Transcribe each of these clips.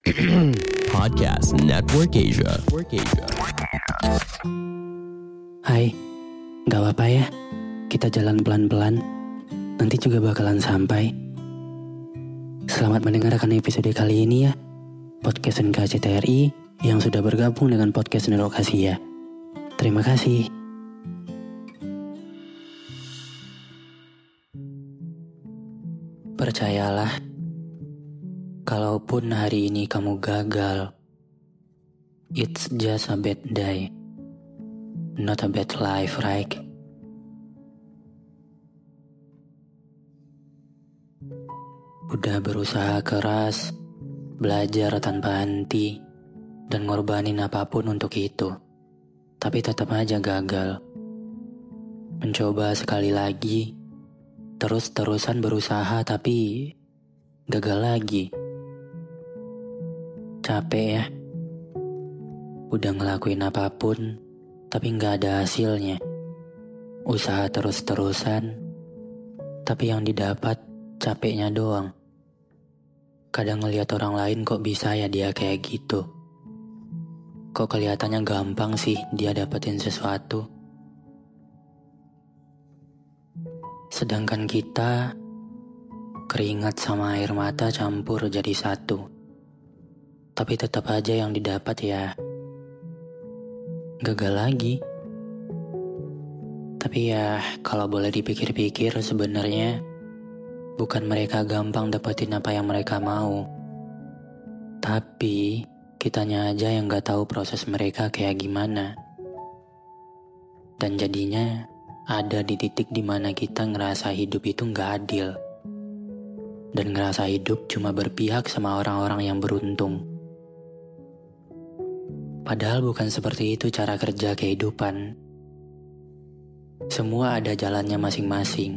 Podcast Network Asia. Network Asia. Hai, gak apa-apa ya. Kita jalan pelan-pelan. Nanti juga bakalan sampai. Selamat mendengarkan episode kali ini ya. Podcast NKCTRI yang sudah bergabung dengan podcast Nerokasia. Terima kasih. Percayalah, kalaupun hari ini kamu gagal, it's just a bad day. Not a bad life, right? Udah berusaha keras, belajar tanpa henti, dan ngorbanin apa pun untuk itu. Tapi tetap aja gagal. Mencoba sekali lagi, terus-terusan berusaha tapi gagal lagi. Capek ya. Udah ngelakuin apa pun, tapi nggak ada hasilnya. Usaha terus-terusan, tapi yang didapat capeknya doang. Kadang ngelihat orang lain kok bisa ya dia kayak gitu. Kok kelihatannya gampang sih dia dapetin sesuatu. Sedangkan kita keringat sama air mata campur jadi satu. Tapi tetap aja yang didapat ya gagal lagi. Tapi ya, kalau boleh dipikir-pikir sebenarnya bukan mereka gampang dapetin apa yang mereka mau. Tapi kitanya aja yang gak tahu proses mereka kayak gimana. Dan jadinya ada di titik di mana kita ngerasa hidup itu gak adil. Dan ngerasa hidup cuma berpihak sama orang-orang yang beruntung. Padahal bukan seperti itu cara kerja kehidupan. Semua ada jalannya masing-masing.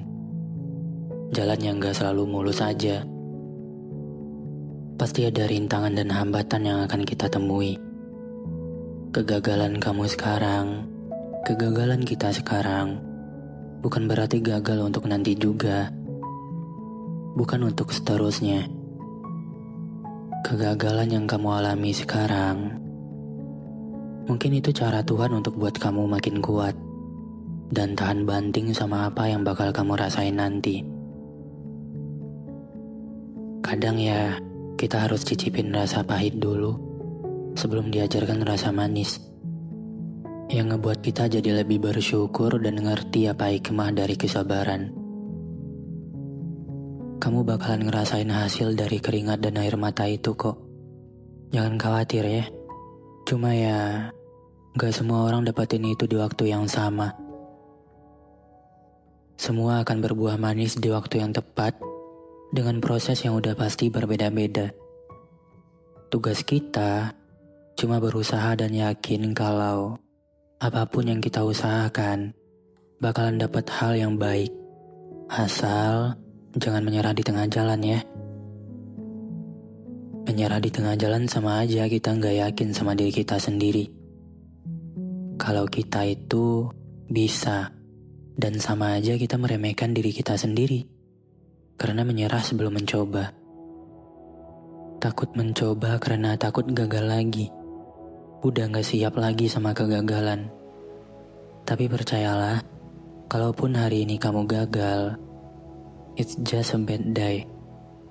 Jalan yang gak selalu mulus aja. Pasti ada rintangan dan hambatan yang akan kita temui. Kegagalan kamu sekarang, kegagalan kita sekarang, bukan berarti gagal untuk nanti juga. Bukan untuk seterusnya. Kegagalan yang kamu alami sekarang Mungkin itu cara Tuhan untuk buat kamu makin kuat dan tahan banting sama apa yang bakal kamu rasain nanti. Kadang ya, kita harus cicipin rasa pahit dulu sebelum diajarkan rasa manis. Yang ngebuat kita jadi lebih bersyukur dan ngerti apa hikmah dari kesabaran. Kamu bakalan ngerasain hasil dari keringat dan air mata itu kok. Jangan khawatir ya. Cuma ya, gak semua orang dapatin itu di waktu yang sama. Semua akan berbuah manis di waktu yang tepat, dengan proses yang udah pasti berbeda-beda. Tugas kita cuma berusaha dan yakin kalau apa pun yang kita usahakan bakalan dapat hal yang baik. Asal jangan menyerah di tengah jalan ya. Menyerah di tengah jalan sama aja kita nggak yakin sama diri kita sendiri. Kalau kita itu bisa, dan sama aja kita meremehkan diri kita sendiri. Karena menyerah sebelum mencoba. Takut mencoba karena takut gagal lagi. Udah gak siap lagi sama kegagalan. Tapi percayalah, kalaupun hari ini kamu gagal, it's just a bad day,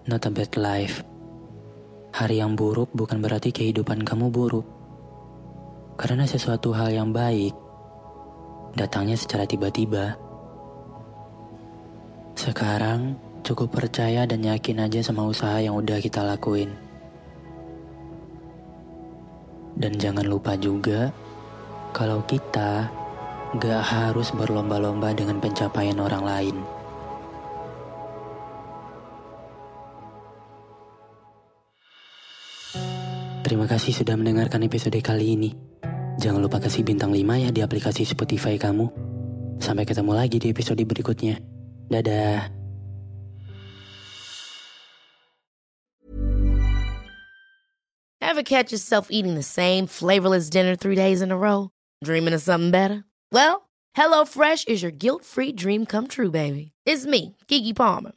not a bad life. Hari yang buruk bukan berarti kehidupan kamu buruk. Karena sesuatu hal yang baik datangnya secara tiba-tiba. Sekarang cukup percaya dan yakin aja sama usaha yang udah kita lakuin. Dan jangan lupa juga kalau kita gak harus berlomba-lomba dengan pencapaian orang lain. Terima kasih sudah mendengarkan episode kali ini. Jangan lupa kasih bintang 5 ya di aplikasi Spotify kamu. Sampai ketemu lagi di episode berikutnya. Dadah. Ever catch yourself eating the same flavorless dinner three days in a row? Dreaming of something better? Well, HelloFresh is your guilt-free dream come true, baby. It's me, Kiki Palmer.